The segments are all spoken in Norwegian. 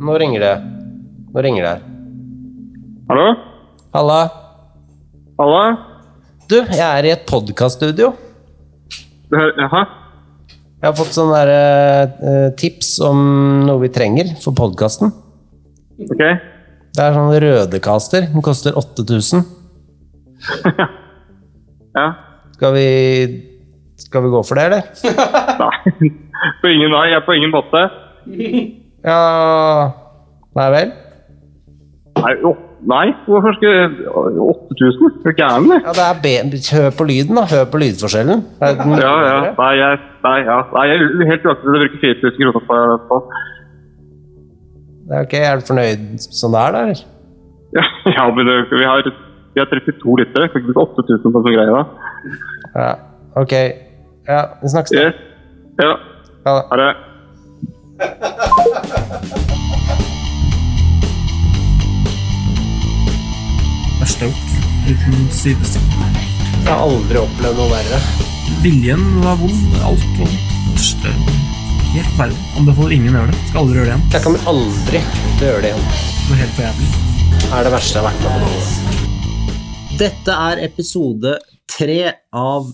nå ringer det. Nå ringer det her. Hallo? Halla. Halla? Du, jeg er i et podkaststudio. Det Jaha? Jeg har fått sånne der, eh, tips om noe vi trenger for podkasten. Ok. Det er sånn rødecaster. Den koster 8000. Ja. Skal vi Skal vi gå for det, eller? Nei. På ingen nei. Jeg er på ingen måte. Ja Nei vel? Nei, jo. nei. hvorfor skal jeg 8000? Er du gæren, eller? Ja, det er be Hør på lyden, da. Hør på lydforskjellen. Ja, ja. Nei, jeg, nei, ja. nei, jeg er helt uaktuelt å bruke 4000 kroner på, på. Det ok, Er du fornøyd som det er, da? eller? Ja, ja, men det, vi har, vi har 32 lyttere. Kan ikke bruke 8000 på sånn greie, da. Ja, ok. Ja, vi snakkes da. Yes. Ja. Ha det. Gjort. Uten sidestykke. Jeg har aldri opplevd noe verre. Viljen var vond. Alt var vondt. Verste Helt verden. Anbefaler ingen å gjøre det. Skal aldri gjøre det igjen. Jeg kommer aldri til å gjøre det igjen. Det var helt for jævlig. Det er det verste jeg har vært med på noe. Dette er episode tre av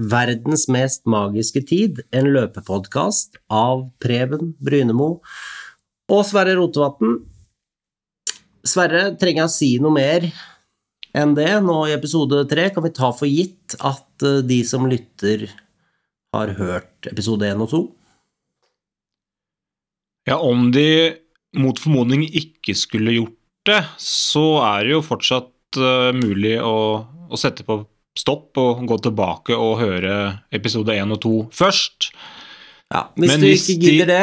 Verdens mest magiske tid, en løpepodkast av Preben Brynemo og Sverre Rotevatn. Sverre, trenger jeg å si noe mer enn det nå i episode tre? Kan vi ta for gitt at eh, de som lytter, har hørt episode én og to? Ja, om de mot formodning ikke skulle gjort det, så er det jo fortsatt uh, mulig å, å sette på stopp og gå tilbake og høre episode 1 og 2 først. Ja, hvis Men du hvis ikke de- gidder det,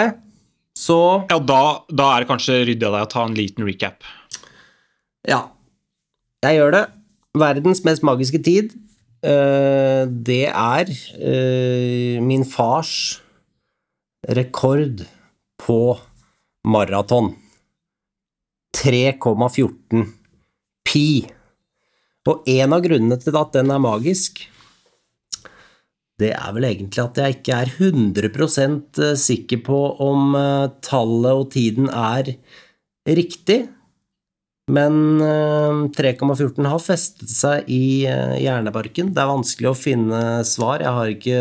så Ja, da, da er det kanskje ryddig av deg å ta en liten recap. Ja, jeg gjør det. Verdens mest magiske tid, eh, det er eh, min fars rekord på maraton. 3,14 pi. Og en av grunnene til at den er magisk, det er vel egentlig at jeg ikke er 100% sikker på om eh, tallet og tiden er riktig. Men eh, 3,14 har festet seg i eh, hjernebarken. Det er vanskelig å finne svar. Jeg har ikke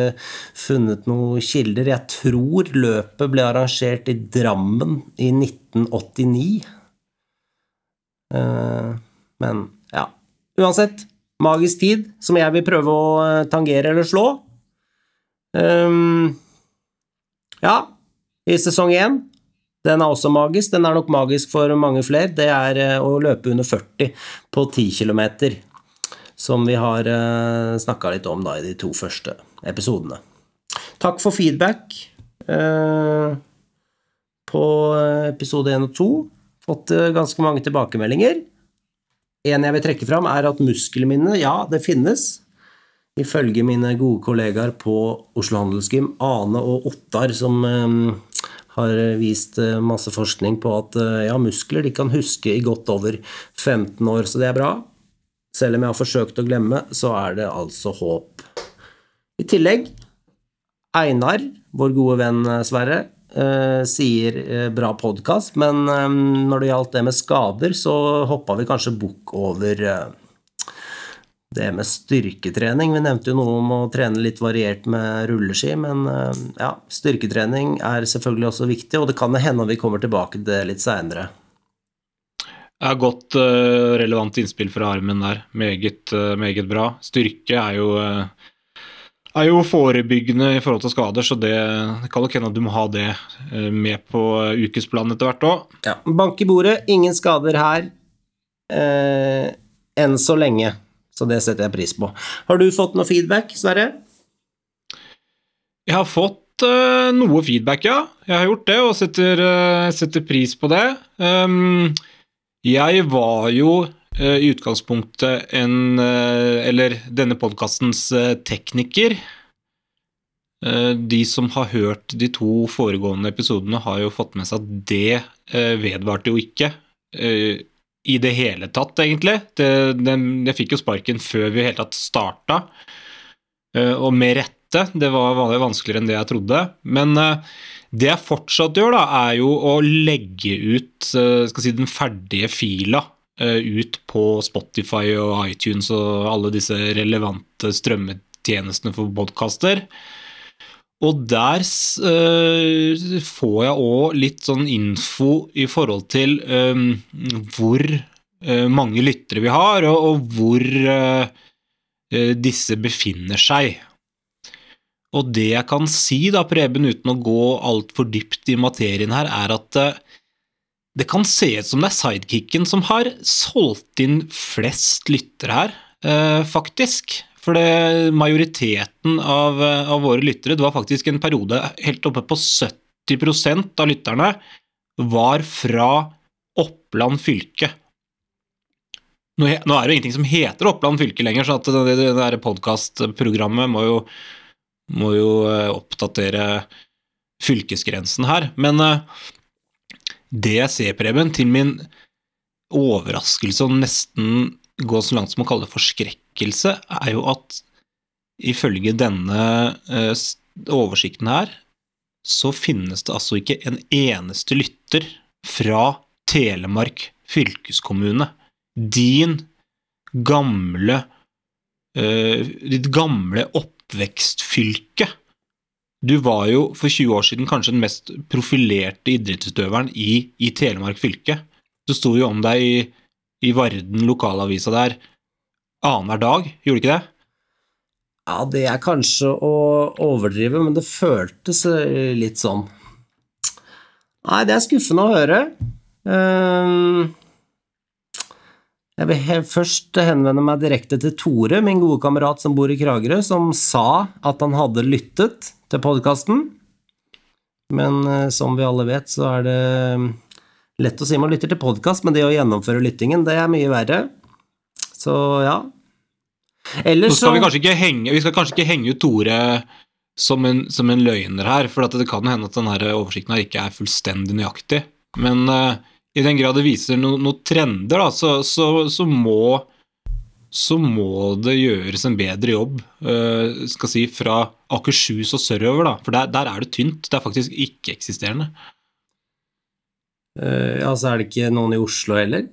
funnet noen kilder. Jeg tror løpet ble arrangert i Drammen i 1989. Eh, Men ja. Uansett, magisk tid, som jeg vil prøve å eh, tangere eller slå. Ehm, ja, i sesong én den er også magisk. Den er nok magisk for mange flere. Det er eh, å løpe under 40 på 10 km, som vi har snakka litt om da i de to første episodene. Takk for feedback eh, på episode 1 og 2. Fått eh, ganske mange tilbakemeldinger. En jeg vil trekke fram, er at muskelminne, ja, det finnes. Ifølge mine gode kollegaer på Oslo Handelsgym, Ane og Ottar, som eh, har vist eh, masse forskning på at eh, ja, muskler kan huske i godt over 15 år, så det er bra. Selv om jeg har forsøkt å glemme, så er det altså håp. I tillegg, Einar, vår gode venn eh, Sverre, eh, sier eh, bra podkast, men eh, når det gjaldt det med skader, så hoppa vi kanskje bukk over eh, det med styrketrening. Vi nevnte jo noe om å trene litt variert med rulleski, men eh, ja, styrketrening er selvfølgelig også viktig, og det kan hende vi kommer tilbake til det litt seinere. Det er godt eh, relevant innspill fra armen der. Meget, eh, meget bra. Styrke er jo, er jo forebyggende i forhold til skader, så det, det kan nok hende at du må ha det med på ukesplanen etter hvert òg. Ja. Bank i bordet, ingen skader her eh, enn så lenge, så det setter jeg pris på. Har du fått noe feedback, Sverre? Jeg har fått uh, noe feedback, ja. Jeg har gjort det, og setter, uh, setter pris på det. Um, jeg var jo uh, i utgangspunktet en Eller denne podkastens tekniker. De som har hørt de to foregående episodene, har jo fått med seg at det vedvarte jo ikke. I det hele tatt, egentlig. Det, den, jeg fikk jo sparken før vi i hele tatt starta. Eh, Og med rette. Det var vanskeligere enn det jeg trodde. Men eh, det jeg fortsatt gjør, da, er jo å legge ut eh, skal si, den ferdige fila ut på Spotify og iTunes og alle disse relevante strømmetjenestene for podkaster. Og der uh, får jeg òg litt sånn info i forhold til um, hvor uh, mange lyttere vi har, og, og hvor eh, disse befinner seg. Og det jeg kan si, da, Preben, uten å gå altfor dypt i materien her, er at det kan se ut som det er sidekicken som har solgt inn flest lyttere her, faktisk. For det, majoriteten av, av våre lyttere, det var faktisk en periode helt oppe på 70% av lytterne, var fra Oppland fylke. Nå, nå er det jo ingenting som heter Oppland fylke lenger, så at det, det, det podkastprogrammet må må jo eh, oppdatere fylkesgrensen her. Men eh, det jeg ser, Preben, til min overraskelse og nesten gå så langt som å kalle det forskrekkelse, er jo at ifølge denne eh, oversikten her, så finnes det altså ikke en eneste lytter fra Telemark fylkeskommune. Din gamle eh, Ditt gamle oppvekstfylke. Du var jo for 20 år siden kanskje den mest profilerte idrettsutøveren i, i Telemark fylke. Det sto jo om deg i, i Varden lokalavisa der annenhver dag, gjorde ikke det? Ja, det er kanskje å overdrive, men det føltes eh, litt sånn. Nei, det er skuffende å høre. Ehm, Jeg vil først henvende meg direkte til Tore, min gode kamerat som bor i Kragerø, som sa at han hadde lyttet til podkasten. Men eh, som vi alle vet, så er det lett å si man lytter til podkast, men det å gjennomføre lyttingen, det er mye verre. Så ja. Nå så skal vi kanskje ikke henge, vi skal kanskje ikke henge ut Tore som en, som en løgner her, for at det kan hende at denne oversikten her ikke er fullstendig nøyaktig. Men uh, i den grad det viser no, noen trender, da, så, så, så, må, så må det gjøres en bedre jobb uh, skal si, fra Akershus og sørover. Da, for der, der er det tynt. Det er faktisk ikke-eksisterende. Altså Ja, så er det ikke noen i Oslo heller?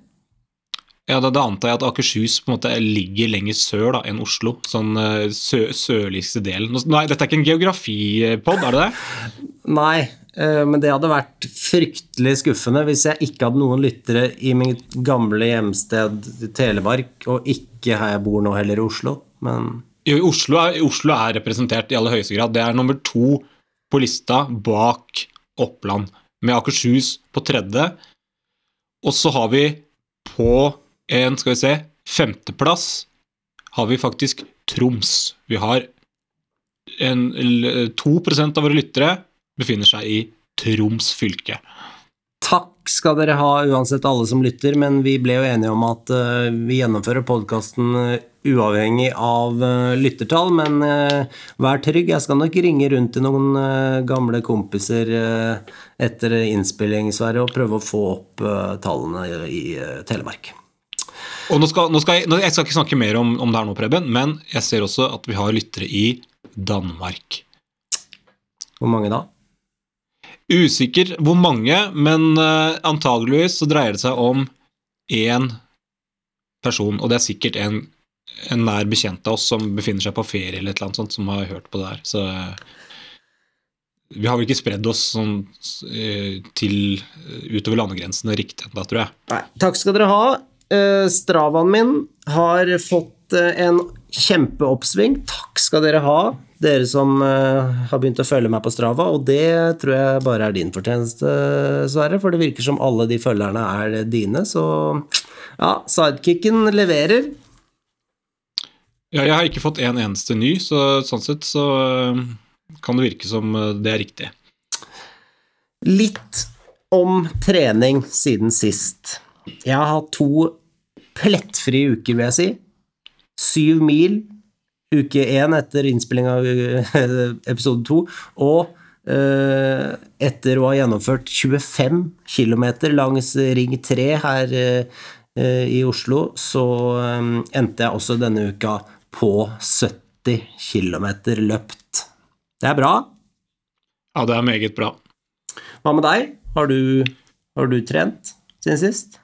Ja, da, da antar jeg at Akershus på en måte ligger lenger sør da, enn Oslo. Sånn eh, sø, sørligste delen. Nei, dette er ikke en geografipod, er det det? Nei, eh, men det hadde vært fryktelig skuffende hvis jeg ikke hadde noen lyttere i mitt gamle hjemsted Telemark, og ikke her jeg bor nå heller, i Oslo. Men Jo, Oslo er, Oslo er representert i aller høyeste grad. Det er nummer to på lista bak Oppland, med Akershus på tredje. Og så har vi på en, skal vi se, femteplass har vi faktisk Troms. Vi har en, l- 2 av våre lyttere befinner seg i Troms fylke. takk skal dere ha uansett alle som lytter, men vi ble jo enige om at uh, vi gjennomfører podkasten uavhengig av uh, lyttertall, men eh, vær trygg, jeg skal nok ringe rundt til noen eh, gamle kompiser eh, etter innspilling, Sverre, og prøve å få opp eh, tallene i, eh, Telemark. Og nå skal, nå skal jeg, nå, jeg skal ikke snakke mer om, om det her nå, Preben, men jeg ser også at vi har lyttere i Danmark. Hvor mange da? Usikker hvor mange, men uh, antageligvis så dreier det seg om én person, og det er sikkert en, en nær bekjent av oss som befinner seg på ferie eller et eller annet sånt, som har hørt på det her. Så eh, vi har vel ikke spredd oss sånn eh, til utover landegrensene riktig ennå, tror jeg. Nei, takk skal dere ha. Eh, Stravaen min har fått eh, en kjempeoppsving. Takk skal dere ha, dere som eh, har begynt å følge meg på Strava. Og det tror jeg bare er din fortjeneste, Sverre, for det virker som alle de følgerne er dine. Så ja, sidekicken leverer. Ja, jeg har ikke fått en eneste ny, så sånn sett så kan det virke som det er riktig. Litt om trening siden sist. Jeg har hatt to plettfrie uker, vil jeg si. Syv mil uke én etter innspilling av eh, episode to, og eh, etter å ha gjennomført 25 km langs Ring 3 her eh, i Oslo, så endte jeg også denne uka på 70 km løpt. Det er bra. Ja, det er meget bra. Hva med deg? Har du, har du trent siden sist?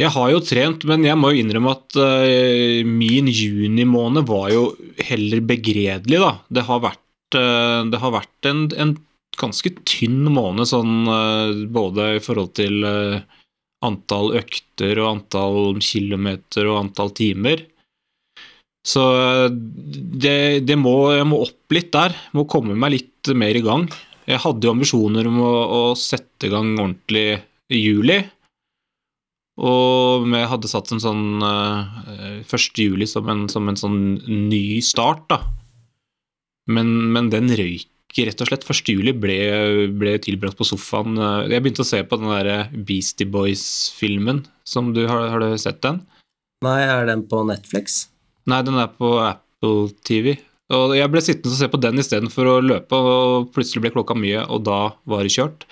Jeg har jo trent, men jeg må jo innrømme at uh, min junimåned var jo heller begredelig, da. Det har vært, uh, det har vært en, en ganske tynn måned sånn uh, både i forhold til antall økter og antall kilometer og antall timer. Så det, det må, jeg må opp litt der. Må komme meg litt mer i gang. Jeg hadde jo ambisjoner om å, å sette i gang ordentlig i juli. Og vi hadde satt en sånn uh, 1. juli som en, som en sånn ny start, da. Men, men den røyk rett og slett. 1. juli ble, ble tilbrakt på sofaen. Jeg begynte å se på den der Beastie Boys-filmen. som du Har, har du sett den? Nei, er den på Netflix? Nei, den er på Apple TV. Og jeg ble sittende og se på den istedenfor å løpe, og plutselig ble klokka mye, og da var det kjørt.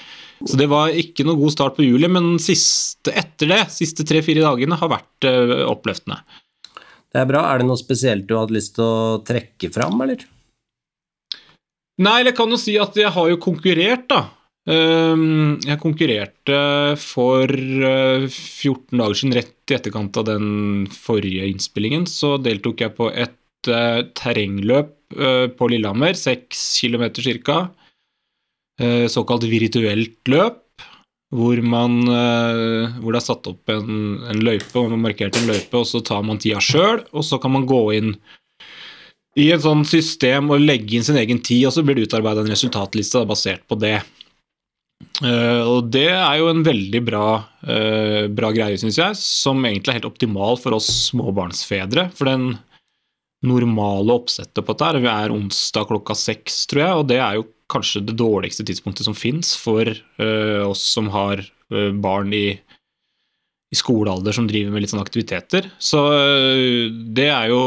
Så det var ikke noe god start på juli, men siste, etter det, siste tre-fire dagene, har vært uh, oppløftende. Det er bra. Er det noe spesielt du hadde lyst til å trekke fram, eller? Nei, jeg kan jo si at jeg har jo konkurrert, da. Ehm, jeg konkurrerte for 14 eh, dager siden, rett i etterkant av den forrige innspillingen, så deltok jeg på et terrengløp uh, på Lillehammer, 6 km ca. Uh, såkalt virtuelt løp, hvor, man, hvor det er satt opp en, en løype, og man markert en løype, og så tar man tida sjøl, og så kan man gå inn i et sånt system og legge inn sin egen tid, og så blir det utarbeida en resultatliste basert på det. Uh, og det er jo en veldig bra, uh, bra greie, syns jeg, som egentlig er helt optimal for oss småbarnsfedre. For den normale oppsettet på dette Vi er onsdag klokka seks, tror jeg, og det er jo kanskje det dårligste tidspunktet som fins for uh, oss som har uh, barn i, i, skolealder som driver med litt sånne aktiviteter. Så uh, det er jo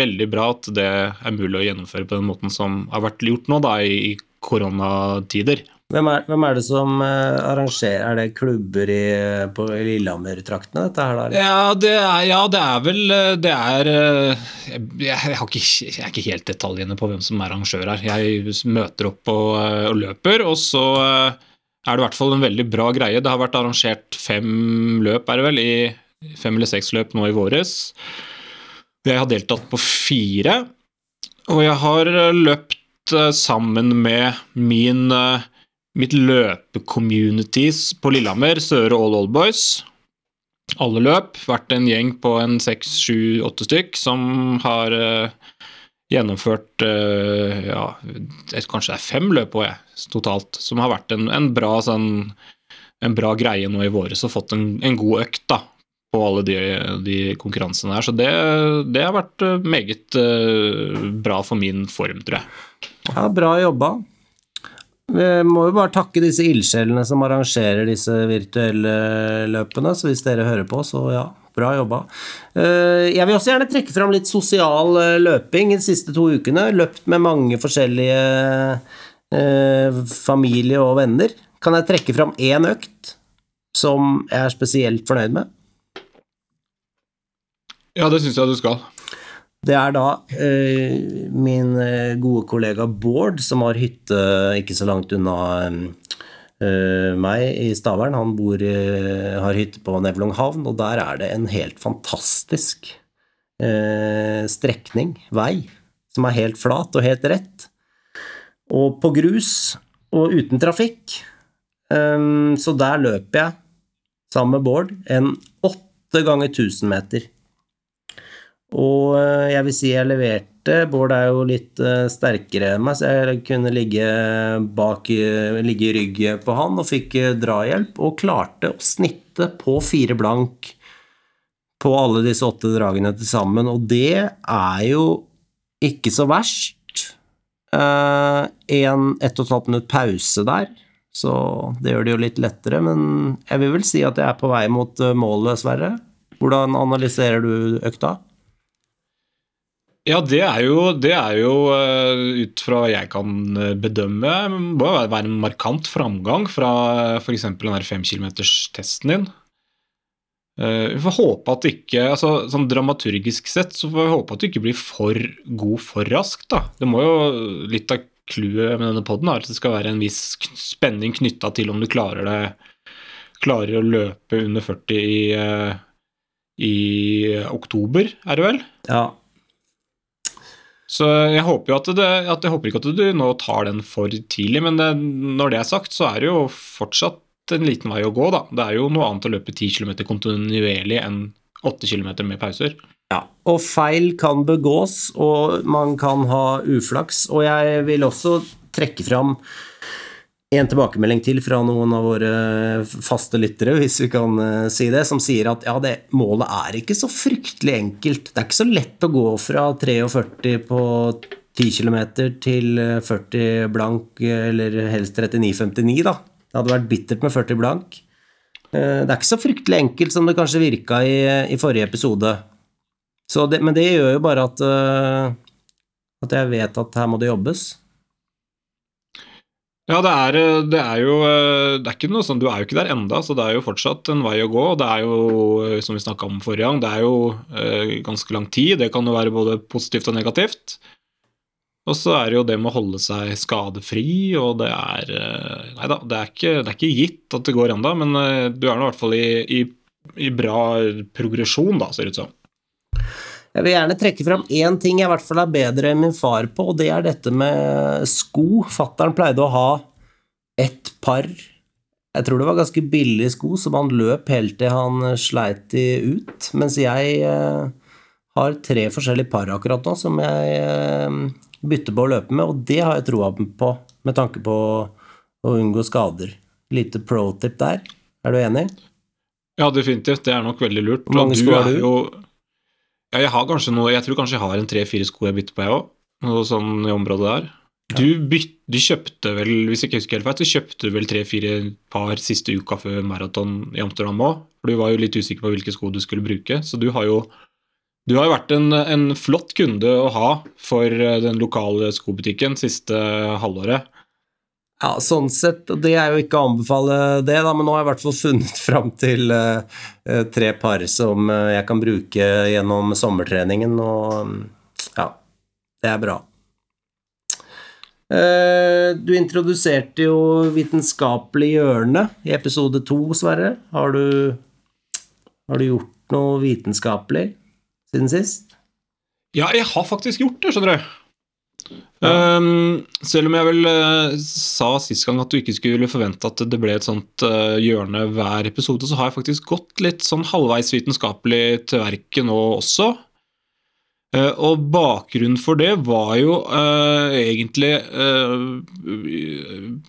veldig bra at det er mulig å gjennomføre på den måten som har vært gjort nå, da, i koronatider. Hvem er, hvem er, det som uh, arrangerer Er det klubber i, på Lillehammer-traktene, dette her, Der? Ja det, er, ja, det er vel eh, Det er uh, jeg, jeg, ikke, jeg, er ikke helt detaljene på hvem som er arrangør her. Jeg møter opp og, og løper, og så uh, er det i hvert fall en veldig bra greie. Det har vært arrangert fem løp, er det vel, i fem eller seks løp nå i våres. Jeg har deltatt på fire, og jeg har løpt sammen med min mitt løpe-communities på Lillehammer, Søre All Old Boys. Alle løp. Vært en gjeng på en seks, sju, åtte stykk som har uh, gjennomført uh, ja, et, kanskje det er fem løp òg, totalt. Som har vært en, en, bra, sånn, en, bra, greie nå i våres og fått en, en god økt da, på alle de, de konkurransene her. Så det, det har vært eh, meget uh, bra for min form, tror jeg. Ja, bra jobba. Vi må jo bare takke disse ildsjelene som arrangerer disse virtuelle løpene, så hvis dere hører på, så ja, bra jobba. Eh, jeg vil også gjerne trekke fram litt sosial eh, løping de siste to ukene. Løpt med mange forskjellige eh, familie og venner. Kan jeg trekke fram én økt som jeg er spesielt fornøyd med? Ja, det syns jeg du skal. Det er da eh, min eh, gode kollega Bård, som har hytte ikke så langt unna eh, meg i Stavern. Han bor, eh, har hytte på Nevlung havn, og der er det en helt fantastisk eh, strekning, vei, som er helt flat og helt rett. Og på grus og uten trafikk. Eh, så der løper jeg sammen med Bård en åtte ganger 1000 meter. Og eh, jeg vil si jeg leverte. Bård er jo litt uh, sterkere enn meg, så jeg kunne ligge bak ligge i ryggen på han og fikk drahjelp, og klarte å snitte på fire blank på alle disse åtte dragene til sammen, og det er jo ikke så verst. En ett og et halvt minutt pause der, så det gjør det jo litt lettere, men jeg vil vel si at jeg er på vei mot målet, Sverre. Hvordan analyserer du økta? Ja, det er jo, det er jo uh, ut fra hva jeg kan eh, bedømme, må være en markant framgang fra f.eks. den der femkilometerstesten din. Eh, vi får håpe at det ikke altså, sånn Dramaturgisk sett så får vi håpe at du ikke blir for god for raskt. da. Det må jo, Litt av clouet med denne poden er at det skal være en viss spenning knytta til om du klarer det klarer å løpe under 40 i, eh, i oktober, er det vel? Ja. Så jeg håper jo at, det, at jeg håper ikke at du nå tar den for tidlig, men det, når det er sagt, så er det jo fortsatt en liten vei å gå, da. Det er jo noe annet å løpe 10 km kontinuerlig enn 8 km med pauser. Ja, og feil kan begås, og man kan ha uflaks. Og jeg vil også trekke fram en tilbakemelding til fra noen av våre faste lyttere, hvis vi kan eh, si det, som sier at ja, det, målet er ikke så fryktelig enkelt. Det er ikke så lett å gå fra 43 på 10 km til eh, 40 blank, eh, eller helst 39,59, da. Det hadde vært bittert med 40 blank. Eh, Det er ikke så fryktelig enkelt som det kanskje virka i, i forrige episode. Det, men det gjør jo bare at, at jeg vet at her må det jobbes. Ja, det er, eh, det er jo eh, det er ikke noe sånn, Du er jo ikke der enda, så det er jo fortsatt en vei å gå. Det er jo, eh, som vi om forrige gang, det er jo eh, ganske lang tid. Det kan jo være både positivt og negativt. Og så er det jo det med å holde seg skadefri, og det er Nei da, det er ikke, det er ikke gitt at det går enda, men du er nå i hvert fall i, i, i bra progresjon, da, ser det ut som. Jeg vil gjerne trekke fram én ting jeg i hvert fall er bedre enn min far på, og det er dette med sko. Fattern pleide å ha ett par Jeg tror det var ganske billige sko, som han løp helt til han sleit de ut. Mens jeg eh, har tre forskjellige par akkurat nå som jeg eh, bytter på å løpe med, og det har jeg troa på, med tanke på å unngå skader. Lite pro-tip der. Er du enig? Ja, definitivt. Det er nok veldig lurt. Hvor mange sko har du? Ja, jeg har kanskje noe Jeg tror kanskje jeg har en tre-fire sko jeg bytter på, jeg òg. Noe sånn i området der. Du, byt, du kjøpte vel, hvis jeg ikke husker helt feil, så kjøpte du vel tre-fire par siste uka før maraton i Amsterdam òg? For du var jo litt usikker på hvilke sko du skulle bruke. Så du har jo du har jo vært en, en flott kunde å ha for eh, den lokale skobutikken siste halvåret. Ja, sånn sett, det er jo ikke å anbefale det, da, men nå har jeg i hvert fall funnet fram til eh, eh, tre par som eh, jeg kan bruke gjennom sommertreningen, og mm, ja, det er bra. Du introduserte jo Vitenskapelig hjørne i episode to, Sverre. Har du, har du gjort noe vitenskapelig siden sist? Ja, jeg har faktisk gjort det, skjønner du. Um, selv om jeg vel uh, sa sist gang at du ikke skulle forvente at det ble et sånt uh, hjørne hver episode, så har jeg faktisk gått litt sånn halvveis vitenskapelig til verket nå også. Uh, og bakgrunnen for det var jo egentlig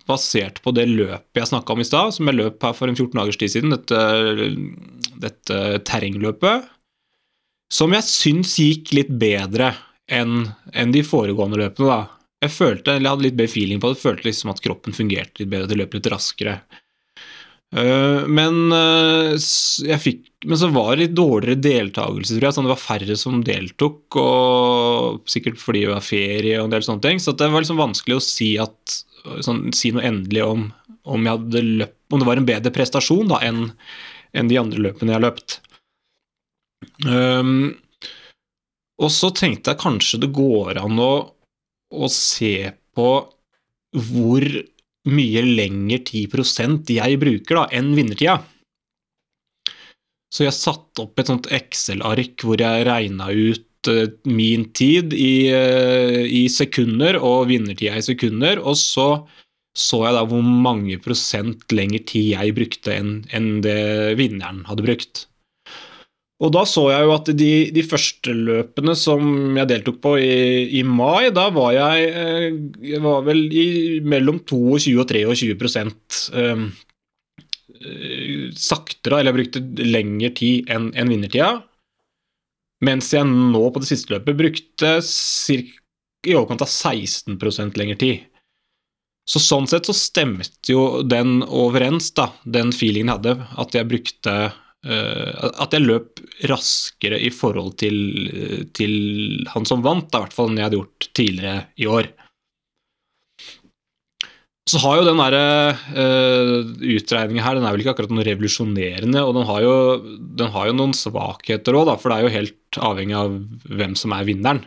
basert på det løpet jeg snakka om i stad, som jeg løp her for en 14 dagers tid siden, dette, dette terrengløpet. Som jeg syns gikk litt bedre enn en de foregående løpene. da. Jeg følte, eller jeg hadde litt bedre feeling på det, følte liksom at kroppen fungerte litt bedre, det løp litt raskere. Eh, men, eh, jeg fikk, men så var det litt dårligere deltakelse, tror jeg. Sånn, det var færre som deltok, og sikkert fordi det var ferie og en del sånne ting. Så det var liksom vanskelig å si, at, sånn, si noe endelig om, om, jeg løpt, om det var en bedre prestasjon da, enn enn de andre løpene jeg har løpt. Um, og så tenkte jeg kanskje det går an å, å se på hvor mye lenger 10% jeg bruker da, enn vinnertida. Så jeg satte opp et sånt Excel-ark hvor jeg regna ut uh, min tid i, uh, i sekunder og vinnertida i sekunder, og så så jeg da hvor mange prosent lenger tid jeg brukte enn enn det vinneren hadde brukt. Og da så jeg jo at de, de første løpene som jeg deltok på i, i mai, da var jeg, eh, jeg var vel i mellom 22 og 23 prosent eh, saktere, eller jeg brukte lengre tid enn en vinnertida. Mens jeg nå på det siste løpet brukte cirka, i overkant av 16% lengre tid. Så sånn sett så stemte jo den overens, da, den feelingen jeg hadde, at jeg brukte At jeg løp raskere i forhold til, til han som vant, i hvert fall enn jeg hadde gjort tidligere i år. Så har jo den derre uh, utregninga her, den er vel ikke akkurat noe revolusjonerende, og den har jo, den har jo noen svakheter òg, for det er jo helt avhengig av hvem som er vinneren.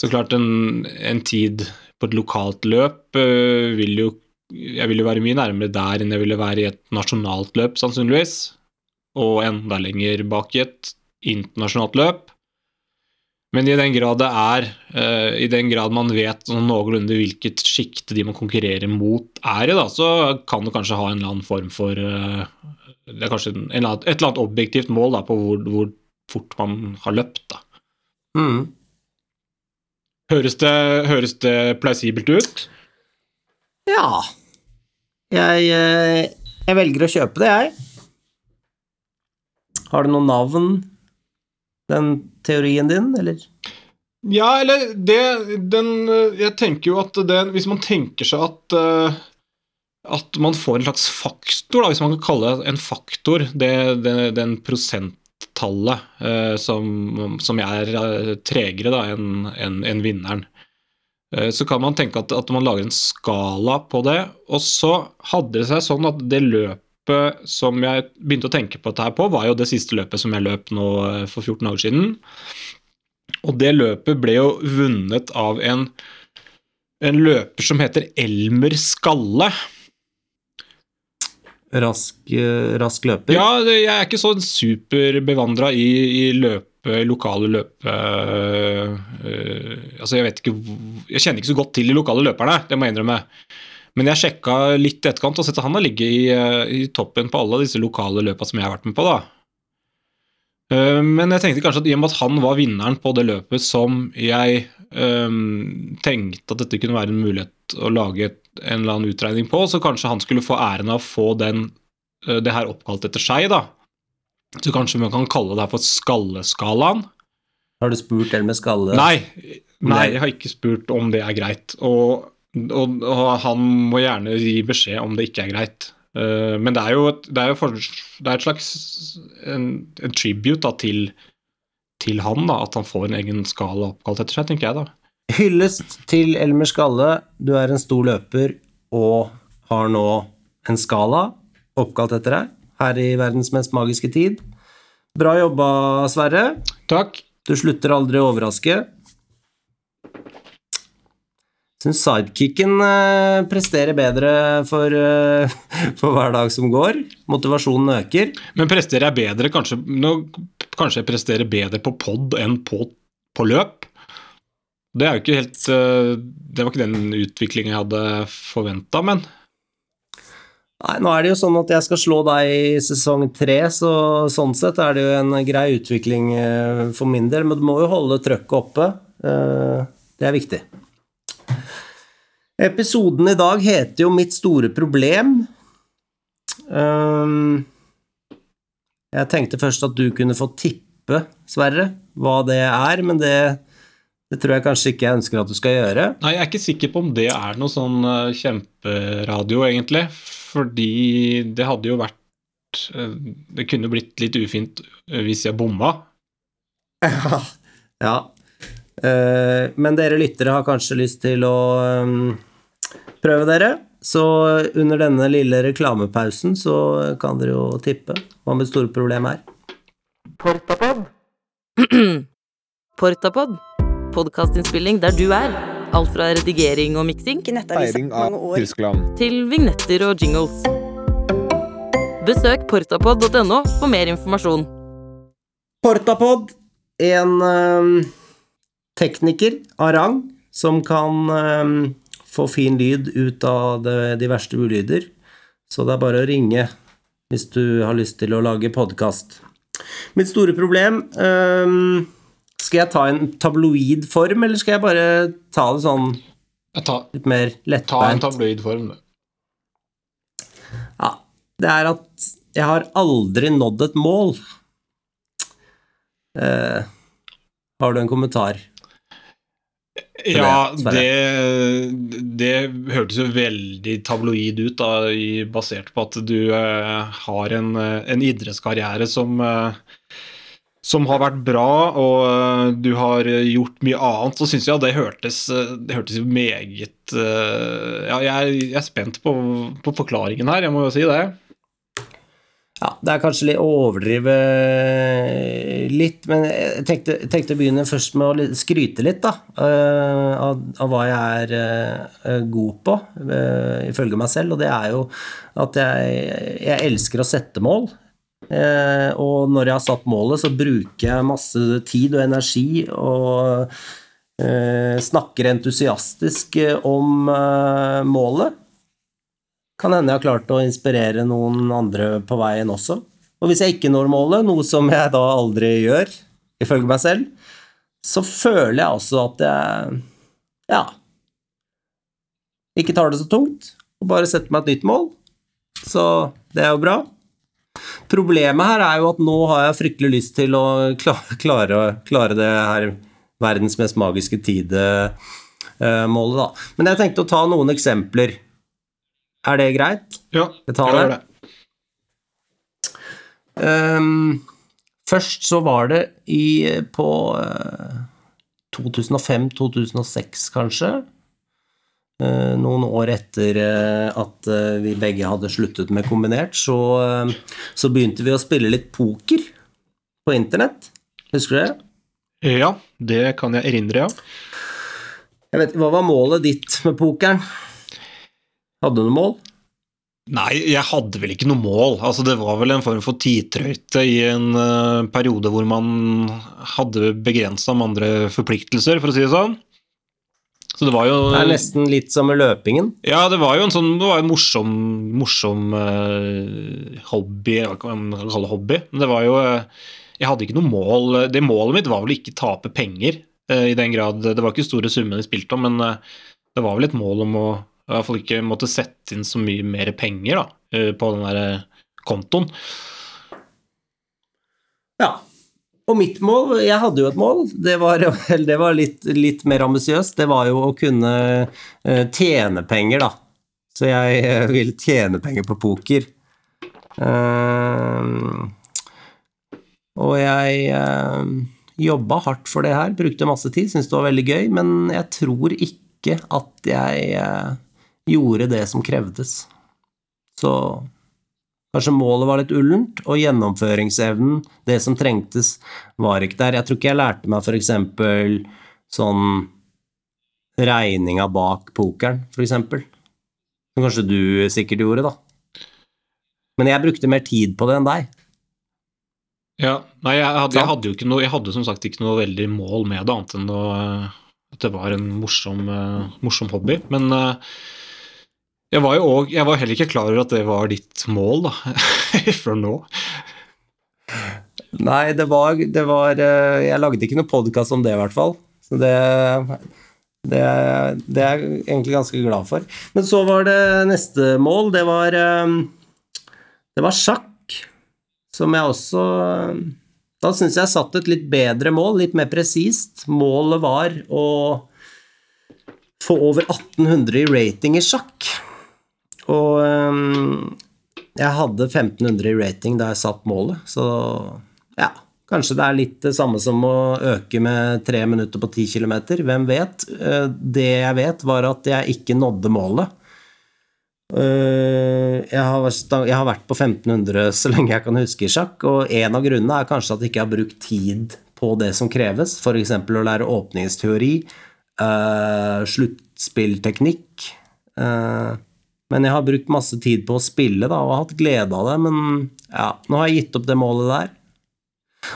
Så klart, en, en tid på et lokalt løp uh, vil jo Jeg vil jo være mye nærmere der enn jeg ville være i et nasjonalt løp, sannsynligvis. Og enda lenger bak i et internasjonalt løp. Men i den grad det er, uh, i den grad man vet sånn noenlunde hvilket sjikte de man konkurrerer mot er i, da, så kan det kanskje ha en eller annen form for uh, Det er kanskje en, en, et eller annet objektivt mål da, på hvor, hvor, fort man har løpt. da. Mm. Høres det, høres det plausibelt ut? Ja jeg, eh, jeg velger å kjøpe det, jeg. Har det noe navn, den teorien din, eller? Ja, eller det den Jeg tenker jo at det Hvis man tenker seg at uh, at man får en slags faktor, da, hvis man kan kalle det en faktor, det, det, den prosenttallet uh, som, som er uh, tregere enn en, en vinneren. Så kan man tenke at, at, man lager en skala på det. Og så hadde det seg sånn at det løpet som jeg begynte å tenke på dette her på, var jo det siste løpet som jeg løp nå for 14 dager siden. Og det løpet ble jo vunnet av en, en løper som heter Elmer Skalle. Rask, rask løper? Ja, jeg er ikke så superbevandra i, i løpe, lokale løpe... Uh, altså, jeg vet ikke Jeg kjenner ikke så godt til de lokale løperne, det må jeg innrømme. Men jeg sjekka litt i etterkant og sett at han har ligget i, i, toppen på alle disse lokale løpa som jeg har vært med på. da. Uh, men jeg tenkte kanskje at i og med at han var vinneren på det løpet som jeg um, tenkte at dette kunne være en mulighet å lage en eller annen utregning på, så kanskje han skulle få æren av å få den, det her oppkalt etter seg, da. Så kanskje man kan kalle det her for skalleskalaen. Har du spurt den med Skalle? Nei, nei, jeg har ikke spurt om det er greit. Og, og, og, han må gjerne gi beskjed om det ikke er greit. Uh, men det er jo et, det er jo for, det er et slags en, en tribute da, til, til han, da, at han får en egen skala oppkalt etter seg, tenker jeg da. Hyllest til Elmer Skalle. Du er en stor løper og har nå en skala oppkalt etter deg her i verdens mest magiske tid. Bra jobba, Sverre. Takk. Du slutter aldri å overraske. Syns sidekicken eh, presterer bedre for, eh, for, hver dag som går. Motivasjonen øker. Men presterer jeg bedre? Kanskje, nå, kanskje jeg presterer bedre på pod enn på, på løp? Det helt eh, Det var ikke den utviklingen jeg hadde forventa, men Nei, nå er det jo sånn at jeg skal slå deg i sesong tre, så sånn sett er det jo en grei utvikling for min del, men du må jo holde trøkket oppe. Det er viktig. Episoden i dag heter jo Mitt store problem. Jeg tenkte først at du kunne få tippe, Sverre, hva det er, men det det tror jeg kanskje ikke jeg ønsker at du skal gjøre. Nei, Jeg er ikke sikker på om det er noe sånn uh, kjemperadio, egentlig. Fordi det hadde jo vært uh, Det kunne blitt litt ufint uh, hvis jeg bomma. Ja. ja. Men dere lyttere har kanskje lyst til å um, prøve dere. Så under denne lille reklamepausen så kan dere jo tippe hva mitt store problem er. Portapod. Portapod podkastinnspilling der du er. Alt fra redigering og miksing Feiring av Tyskland. til vignetter og jingles. Besøk portapod.no for mer informasjon. Portapod, en um, tekniker av rang som kan um, få fin lyd ut av det, de verste ulyder. Så det er bare å ringe hvis du har lyst til å lage podkast. Mitt store problem um, skal jeg ta en tabloid form, eller skal jeg bare ta det sånn tar, litt mer lettbeint? Ta en tabloid form, du. Ja. Det er at jeg har aldri nådd et mål. Eh, har du en kommentar? Ja, det, det, hørtes jo veldig tabloid ut, da, basert på at du uh, har en, en idrettskarriere som uh, som har vært bra, og eh, du har gjort mye annet, så syns jeg det hørtes, eh, det hørtes meget eh, Ja, jeg jeg er spent på, på forklaringen her, jeg må jo si det. Ja, det er kanskje litt å overdrive litt, men jeg tenkte, tenkte å begynne først med å skryte litt, da. eh, av, av hva jeg er eh, god på, eh, ifølge meg selv. Og det er jo at jeg, jeg elsker å sette mål. Og når jeg har satt målet, så bruker jeg masse tid og energi og snakker entusiastisk om målet. Kan hende jeg har klart å inspirere noen andre på veien også. Og hvis jeg ikke når målet, noe som jeg da aldri gjør, ifølge meg selv, så føler jeg også at jeg ja ikke tar det så tungt, og bare setter meg et nytt mål. Så det er jo bra. Problemet her er jo at nå har jeg fryktelig lyst til å klare, klare det her verdens mest magiske tid-målet, da. Men jeg tenkte å ta noen eksempler. Er det greit? Ja, Jeg gjør det. Um, først så var det i, på uh, 2005-2006, kanskje. Uh, noen år etter uh, at eh, vi begge hadde sluttet med kombinert, så, eh, så begynte vi å spille litt poker på internett. Husker du det? Ja, det kan jeg erindre, ja. Jeg vet, hva var målet ditt med pokeren? Hadde du noe mål? Nei, jeg hadde vel ikke noe mål. Altså, det var vel en form for tidtrøyte i en uh, periode hvor man hadde begrensa med andre forpliktelser, for å si det sånn. Så det var jo Det er nesten litt som med løpingen. Ja, det var jo en sånn Det var en morsom, morsom uh, hobby, hva kan man kalle hobby. Men det var jo uh, Jeg hadde ikke noe mål Det målet mitt var vel ikke tape penger, i den grad Det var ikke store summene jeg spilte om, men det var vel et mål om å i hvert fall ikke måtte sette inn så mye mer penger da, eh, på den der eh, kontoen. Ja. Og mitt mål Jeg hadde jo et mål. Det var, det var litt, litt mer ambisiøst. Det var jo å kunne eh, tjene penger, da. Så jeg ville tjene penger på poker. Og jeg jobba hardt for det her, brukte masse tid, syntes det var veldig gøy, men jeg tror ikke at jeg gjorde det som krevdes. Så Kanskje målet var litt ullent, og gjennomføringsevnen, det som trengtes, var ikke der. Jeg tror ikke jeg lærte meg eksempel sånn regninga bak pokeren, eksempel. Som kanskje du sikkert gjorde, da. Men jeg brukte mer tid på det enn deg. Ja, nei, jeg hadde, jeg hadde jo ikke noe Jeg hadde som sagt ikke noe veldig mål med det, annet enn å, at det var en morsom, uh, morsom hobby. Men eh, jeg var jo òg Jeg var heller ikke klar over at det var ditt mål, da, før nå. Nei, det var, det var eh, Jeg lagde ikke noe podkast om det, i hvert fall. Så det, det, det er jeg egentlig ganske glad for. Men så var det neste mål. Det var eh, Det var sjakk, som jeg også eh, Da syns jeg satt et litt bedre mål, litt mer presist. Målet var å få over 1800 i rating i sjakk. Og um, jeg hadde 1500 i rating da jeg satt målet, så ja, kanskje det er litt det samme som å øke med tre minutter på 10 km. Hvem vet? Eh, Det jeg vet, var at jeg ikke nådde målet. Eh, jeg har vært på 1500 så lenge jeg kan huske i sjakk, og en av grunnene er kanskje at jeg ikke har brukt tid på det som kreves, f.eks. å lære åpningsteori, eh, sluttspillteknikk. Men jeg har brukt masse tid på å spille da, og har hatt glede av det, men ja, nå har jeg gitt opp det målet der.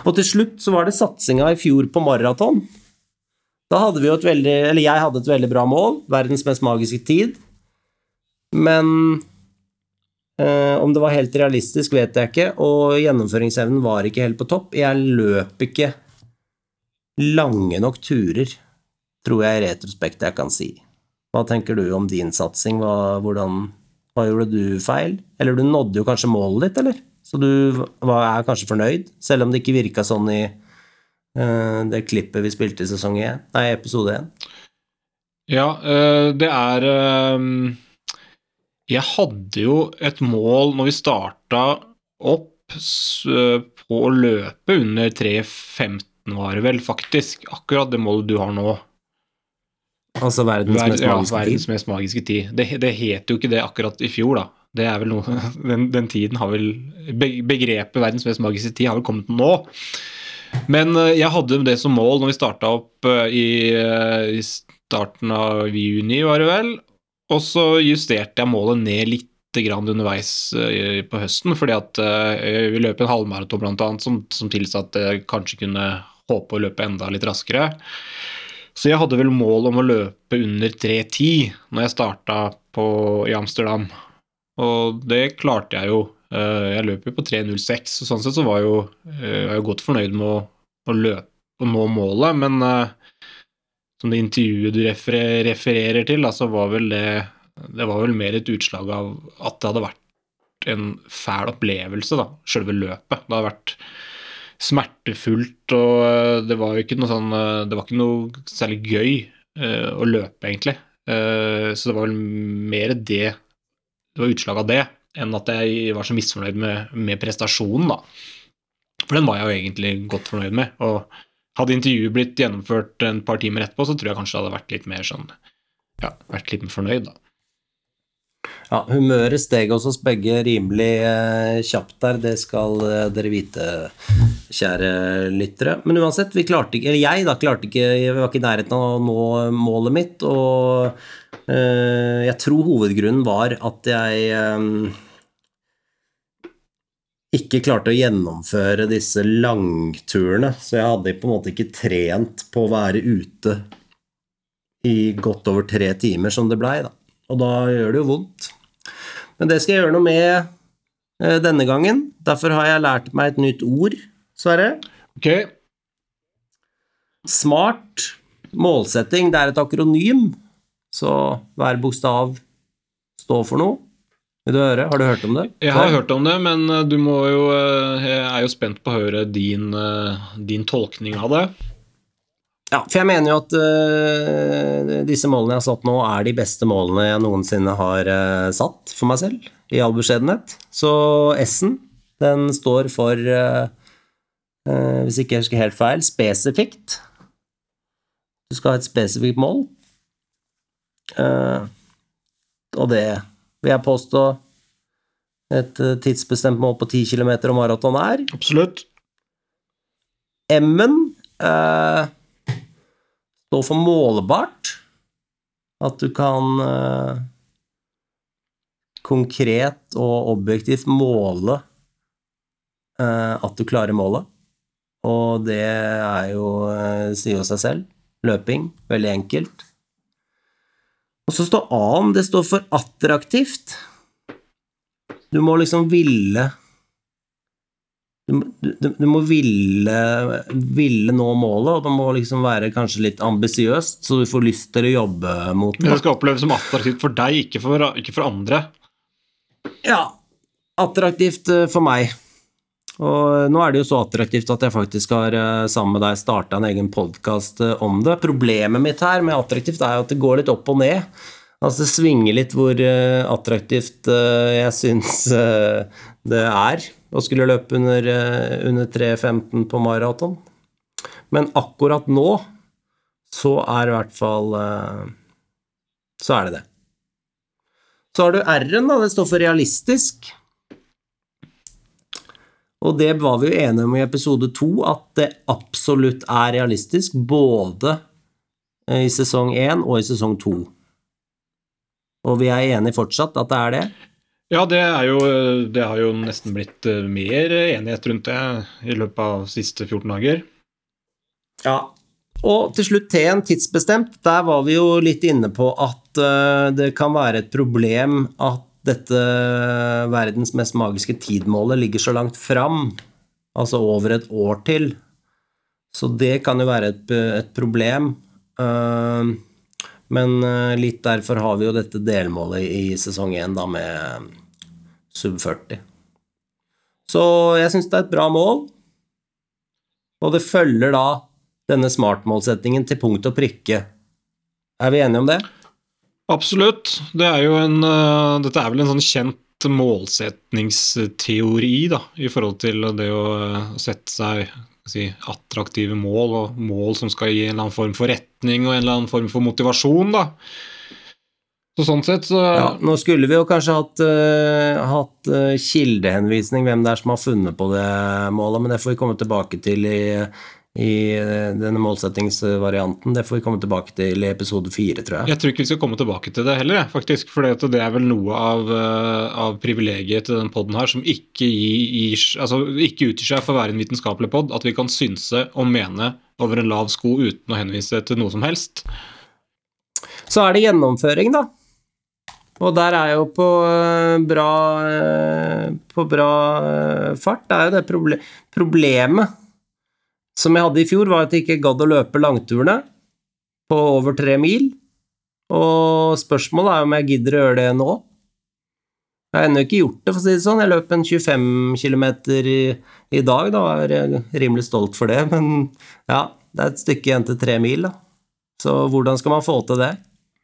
Og til slutt så var det satsinga i fjor på maraton. Da hadde vi jo et veldig Eller jeg hadde et veldig bra mål, verdens mest magiske tid. Men eh, om det var helt realistisk, vet jeg ikke, og gjennomføringsevnen var ikke helt på topp. Jeg løp ikke lange nok turer, tror jeg i retrospekt jeg kan si. Hva tenker du om din satsing? Hva, hvordan, hva gjorde du feil? Eller du nådde jo kanskje målet ditt, eller? Så du var, er kanskje fornøyd, selv om det ikke virka sånn i uh, det klippet vi spilte i sesong 1, nei, episode 1. Ja, uh, det er uh, Jeg hadde jo et mål når vi starta opp, på å løpe under 3.15, var det vel, faktisk. Akkurat det målet du har nå. Altså verdens Ver, mest ja, magiske verdens tid. mest magiske tid. Det, det het jo ikke det akkurat i fjor, da. Det er vel noe, den, den tiden har vel Begrepet verdens mest magiske tid har vel kommet nå. Men eh, jeg hadde det som mål når vi starta opp eh, i, eh, i starten av juni, var det vel. Og så justerte jeg målet ned litt grann underveis på høsten, fordi at vi løp en halvmaraton annet, som, som tilsa at jeg kanskje kunne håpe å løpe enda litt raskere. Så jeg hadde vel mål om å løpe under 3.10 når jeg starta i Amsterdam. Og det klarte jeg jo. Eh, Jeg løp jo på 3.06, og sånn sett så var jeg jo, eh, jeg godt fornøyd med å, å løpe og nå målet, men eh, som det intervjuet du referer, refererer til, så var vel det Det var vel mer et utslag av at det hadde vært en fæl opplevelse, da, sjølve løpet. Det hadde vært smertefullt, og eh, det var jo ikke noe sånn eh, Det var ikke noe særlig gøy uh, å løpe, egentlig. Uh, så det var vel mer det Det var utslag av det, enn at jeg var så misfornøyd med, med prestasjonen, da. For den var jeg jo egentlig godt fornøyd med. Og hadde intervjuet blitt gjennomført en par timer etterpå, så tror jeg kanskje det hadde vært litt mer sånn Ja, vært litt mer fornøyd, da. Ja, humøret steg hos oss begge rimelig eh, kjapt der, det skal eh, dere vite, kjære lyttere. Men uansett, vi klarte ikke, eller jeg da, klarte ikke, jeg var ikke i nærheten av å nå målet mitt, og eh, jeg tror hovedgrunnen var at jeg eh, ikke klarte å gjennomføre disse langturene, så jeg hadde på en måte ikke trent på å være ute i godt over tre timer som det blei, da. Og da gjør det jo vondt. Men det skal jeg gjøre noe med eh, denne gangen. Derfor har jeg lært meg et nytt ord, Sverre. Ok, Smart målsetting. Det er et akronym, så hver bokstav står for noe. Vil du høre? Har du hørt om det? Jeg har hørt om det, men eh, du må jo eh, Jeg er jo spent på å høre din, din tolkning av det. Ja, for jeg mener jo at uh, disse målene jeg har satt nå, er de beste målene jeg noensinne har uh, satt for meg selv, i all beskjedenhet. Så S-en, den står for, uh, hvis ikke jeg husker helt feil, spesifikt. Du skal ha et spesifikt mål. Og det vil jeg påstå et tidsbestemt mål på 10 km og maraton er. Absolutt. M-en eh, står for målbart. At du kan eh, konkret og objektivt måle eh, at du klarer målet. Og det er jo, eh, sier jo seg selv, løping. Veldig enkelt. Og så står A-en, det står for attraktivt. Du må liksom ville du, du, du må ville, ville nå målet, og det må liksom være kanskje litt ambisiøst, så du får lyst til å jobbe mot det. det skal oppleves som attraktivt for deg, ikke for, ikke for andre. Ja, attraktivt eh, for meg. Og nå er det jo så attraktivt at jeg faktisk har eh, sammen med deg starta en egen podkast om det. Problemet mitt her med attraktivt er jo at det går litt opp og ned. Altså det svinger litt hvor eh, attraktivt eh, jeg syns eh, det er å skulle løpe under, eh, under 3.15 på maraton. Men akkurat nå så er i hvert fall eh, Så er det det. Så har du R-en, da. Det står for realistisk. Og det var vi jo enige om i episode to, at det absolutt er realistisk, både eh, i sesong én og i sesong to. Og vi er enige fortsatt at det er det? Ja, det, jo, det har jo nesten blitt eh, mer enighet rundt det i løpet av de siste 14 dager. Ja. Og til slutt T-en, tidsbestemt. Der var vi jo litt inne på at eh, det kan være et problem at dette verdens mest magiske tidmålet ligger så langt fram, altså over et år til. Så det kan jo være et, et problem. Eh, men eh, litt derfor har vi jo dette delmålet i sesong 1 da med sub 40. Så jeg syns det er et bra mål, og det følger da denne smart-målsettingen til punkt og prikke. Er vi enige om det? Absolutt. Det er jo en, eh, dette er vel en sånn kjent målsetningsteori da, i forhold til det å eh, sette seg si, attraktive mål, og mål som skal gi en eller annen form for retning og en eller annen form for motivasjon. da. Så sånn sett så Ja, nå skulle vi jo kanskje hatt, uh, hatt uh, kildehenvisning, hvem det er som har funnet på det målet, men det får vi komme tilbake til i, i eh, denne målsettingsvarianten. Det får vi komme tilbake til i episode fire, tror jeg. Jeg tror ikke vi skal komme tilbake til det heller, faktisk. For det er vel noe av, av privilegiet til den poden her som ikke, gir, altså, ikke utgir seg for å være en vitenskapelig pod. At vi kan synse og mene over en lav sko uten å henvise til noe som helst. Så er det gjennomføring, da. Og der er jo på eh, bra, eh, på bra eh, fart. Det er jo det proble problemet som jeg hadde i fjor, var at jeg ikke gadd å løpe langturene på over tre mil. Og spørsmålet er om jeg gidder å gjøre det nå. Jeg har ennå ikke gjort det, for å si det sånn. Jeg løp en 25 km i, i dag, da er jeg rimelig stolt for det, men ja, det er et stykke igjen til tre mil, da. Så hvordan skal man få til det?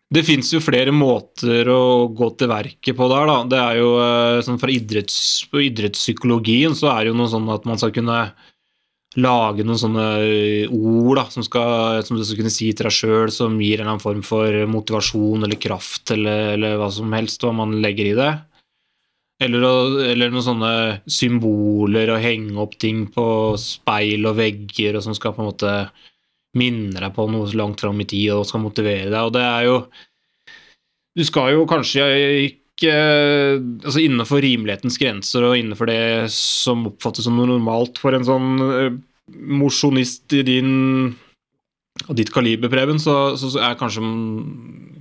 Det fins jo flere måter å gå til verket på der, da. Det er jo eh, sånn Fra idretts, idrettspsykologien så er det jo noe sånn at man skal kunne lage noen sånne eh, ord da, som, skal, som du skal kunne si til deg sjøl, som gir en eller annen form for motivasjon eller kraft eller, eller hva som helst, hva man legger i det. Eller, eller noen sånne symboler og henge opp ting på speil og vegger, og som skal på en måte minne deg på noe så langt fram i tid og skal motivere deg. Og det er jo Du skal jo kanskje ikke Altså innenfor rimelighetens grenser og innenfor det som oppfattes som noe normalt for en sånn eh, mosjonist i din og ditt kaliber, Preben, så, så er kanskje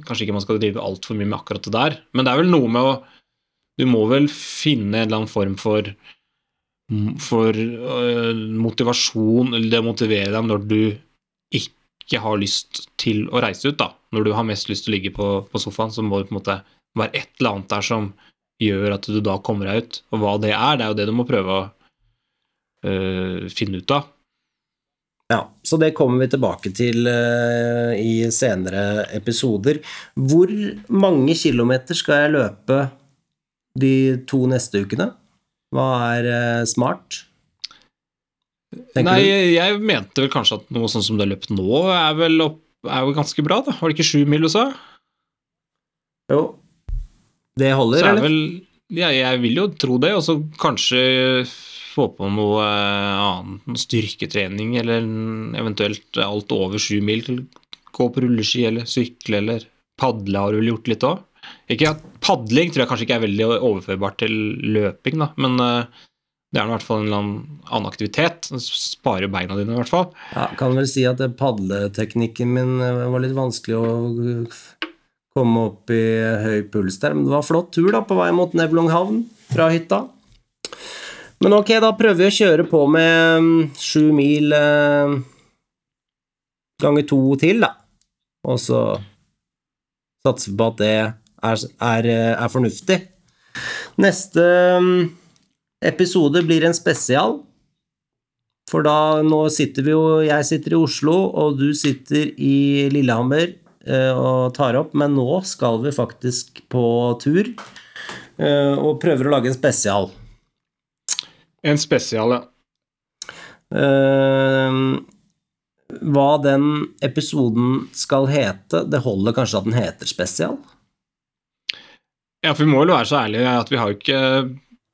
Kanskje ikke man skal drive altfor mye med akkurat det der, men det er vel noe med å Du må vel finne en eller annen form for for øh, motivasjon, eller det å motivere deg når du ikke har lyst til å reise ut, da. Når du har mest lyst til å ligge på, på sofaen, så må det på en måte være et eller annet der som gjør at du da kommer deg ut. Og hva det er, det er jo det du må prøve å øh, finne ut av. Ja, så det kommer vi tilbake til eh, i senere episoder. Hvor mange kilometer skal jeg løpe de to neste ukene? Hva er eh, smart? Nei, du? jeg mente vel kanskje at noe sånn som det har løpt nå, er vel, opp, er vel ganske bra, da. Var det ikke sju mil du sa? Jo, det holder, Så er eller? vel ja, Jeg vil jo tro det, og så kanskje få på noe annet. annen styrketrening, eller eventuelt alt over sju mil. Gå på rulleski eller sykle eller padle har du vel gjort litt òg. Padling tror jeg kanskje ikke er veldig overførbart til løping, da, men eh, det er i hvert fall en annen aktivitet. Sparer beina dine, i hvert fall. Ja, kan vel si at padleteknikken min eh, var litt vanskelig å eh, komme opp i høy puls der, men det var flott tur da, på vei mot Nevlunghavn fra hytta. Men ok, da prøver vi å kjøre på med mm, sju mil eh, ganger to til, da. Og så satser vi på at det er, er, eh, er fornuftig. Neste mm, episode blir en spesial. For da, nå sitter vi jo Jeg sitter i Oslo, og du sitter i Lillehammer eh, og tar opp, men nå skal vi faktisk på tur eh, og prøver å lage en spesial. En spesial, ja. Eh, hva den episoden skal hete, det holder kanskje at den heter spesial? Ja, for vi må vel være så ærlige at vi har ikke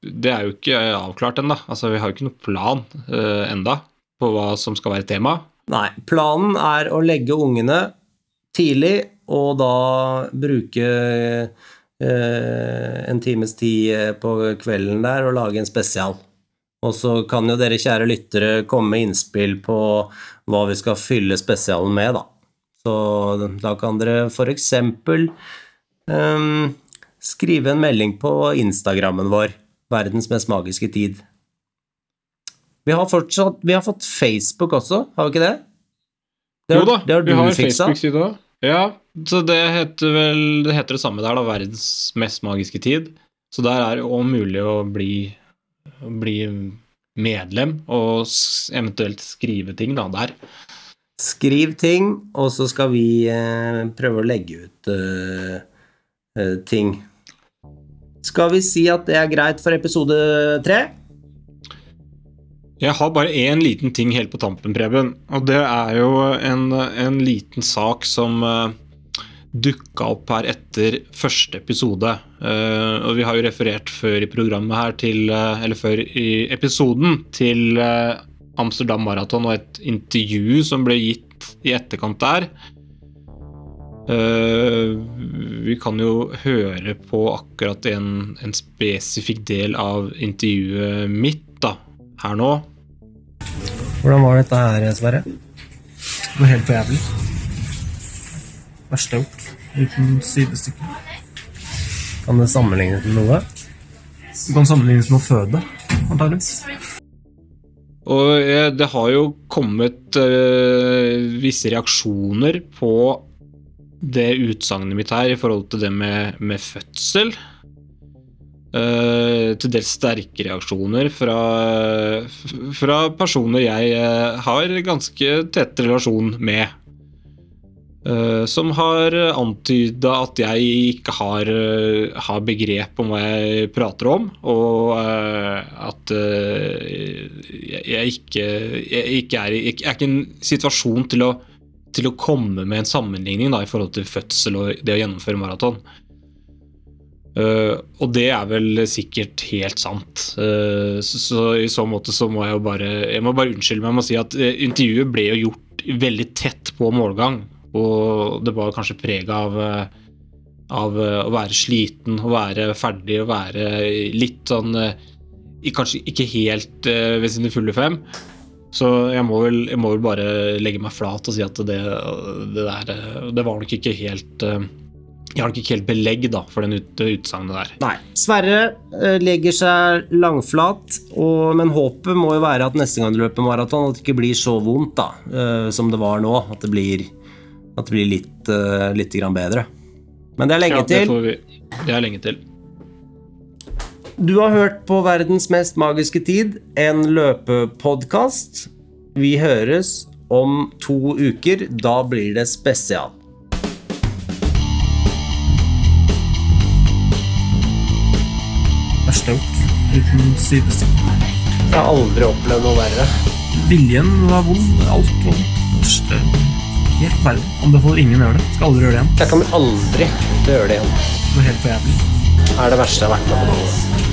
Det er jo ikke avklart ennå. Altså, vi har jo ikke noen plan uh, enda på hva som skal være tema. Nei, planen er å legge ungene tidlig, og da bruke uh, en times tid på kvelden der og lage en spesial. Og så kan jo dere kjære lyttere komme med innspill på hva vi skal fylle spesialen med, da. Så da kan dere for eksempel ehm, skrive en melding på Instagrammen vår, Verdens mest magiske tid. Vi har fortsatt Vi har fått Facebook også, har vi ikke det? Det har, jo da, det har du vi har. Facebook-side òg. Ja, så det heter vel Det heter det samme der, da. Verdens mest magiske tid. Så der er det òg mulig å bli, bli medlem og eventuelt skrive ting da, der. Skriv ting, og så skal vi eh, prøve å legge ut eh, eh, ting. Skal vi si at det er greit for episode tre? Jeg har bare én liten ting helt på tampen, Preben. Og det er jo en, en liten sak som uh, dukka opp her etter første episode. Uh, og vi har jo referert før i programmet her til uh, Eller før i episoden til uh, Amsterdam Marathon og et intervju som ble gitt i etterkant der. Vi kan jo høre på akkurat en, en spesifikk del av intervjuet mitt da, her nå. Hvordan var dette her, Sverre? Det var helt for jævlig. Verste jeg har gjort. Uten sidestykke. Kan det sammenlignes med noe? Det kan sammenlignes med å føde, antakeligvis. Og eh, det har jo kommet eh, visse reaksjoner på det utsagnet mitt her i forhold til det med, med fødsel. Uh, til dels sterke reaksjoner fra, fra personer jeg eh, har ganske tett relasjon med. Uh, som har antyda at jeg ikke har, har begrep om hva jeg prater om, og at jeg, jeg ikke, jeg ikke er, jeg er ikke i en situasjon til å, til å komme med en sammenligning da, i forhold til fødsel og det å gjennomføre maraton. Uh, og det er vel sikkert helt sant. Uh, så, så i så måte så må jeg jo bare Jeg må bare unnskylde meg med å si at eh, intervjuet ble jo gjort veldig tett på målgang. Og det var kanskje preg av, av å være sliten, å være ferdig, å være litt sånn Kanskje ikke helt ved sine fulle fem. Så jeg må, vel, jeg må vel bare legge meg flat og si at det, det der Det var nok ikke helt eh, Jeg har nok ikke helt belegg da, for den ut, det utsagnet der. Nei. Sverre eh, legger seg langflat, og, men håpet må jo være at neste gang du løper maraton, at det ikke blir så vondt da, eh, som det var nå. At det blir, at det blir litt, uh, litt grann bedre. Men det er lenge Ja, det, til. får vi, det er lenge til. Du har hørt på Verdens mest magiske tid, en løpepodkast. Vi høres om to uker. Da blir det spesial. Jeg har gjort. Uten sidestykke. Jeg har aldri opplevd noe verre. Viljen var vond. Alt var vondt. Verste Helt forferdelig. Anbefaler ingen å gjøre det. Skal aldri gjøre det igjen. Jeg kommer aldri til å gjøre det igjen. Det var helt for jævlig. Er det verste jeg har vært med på noen.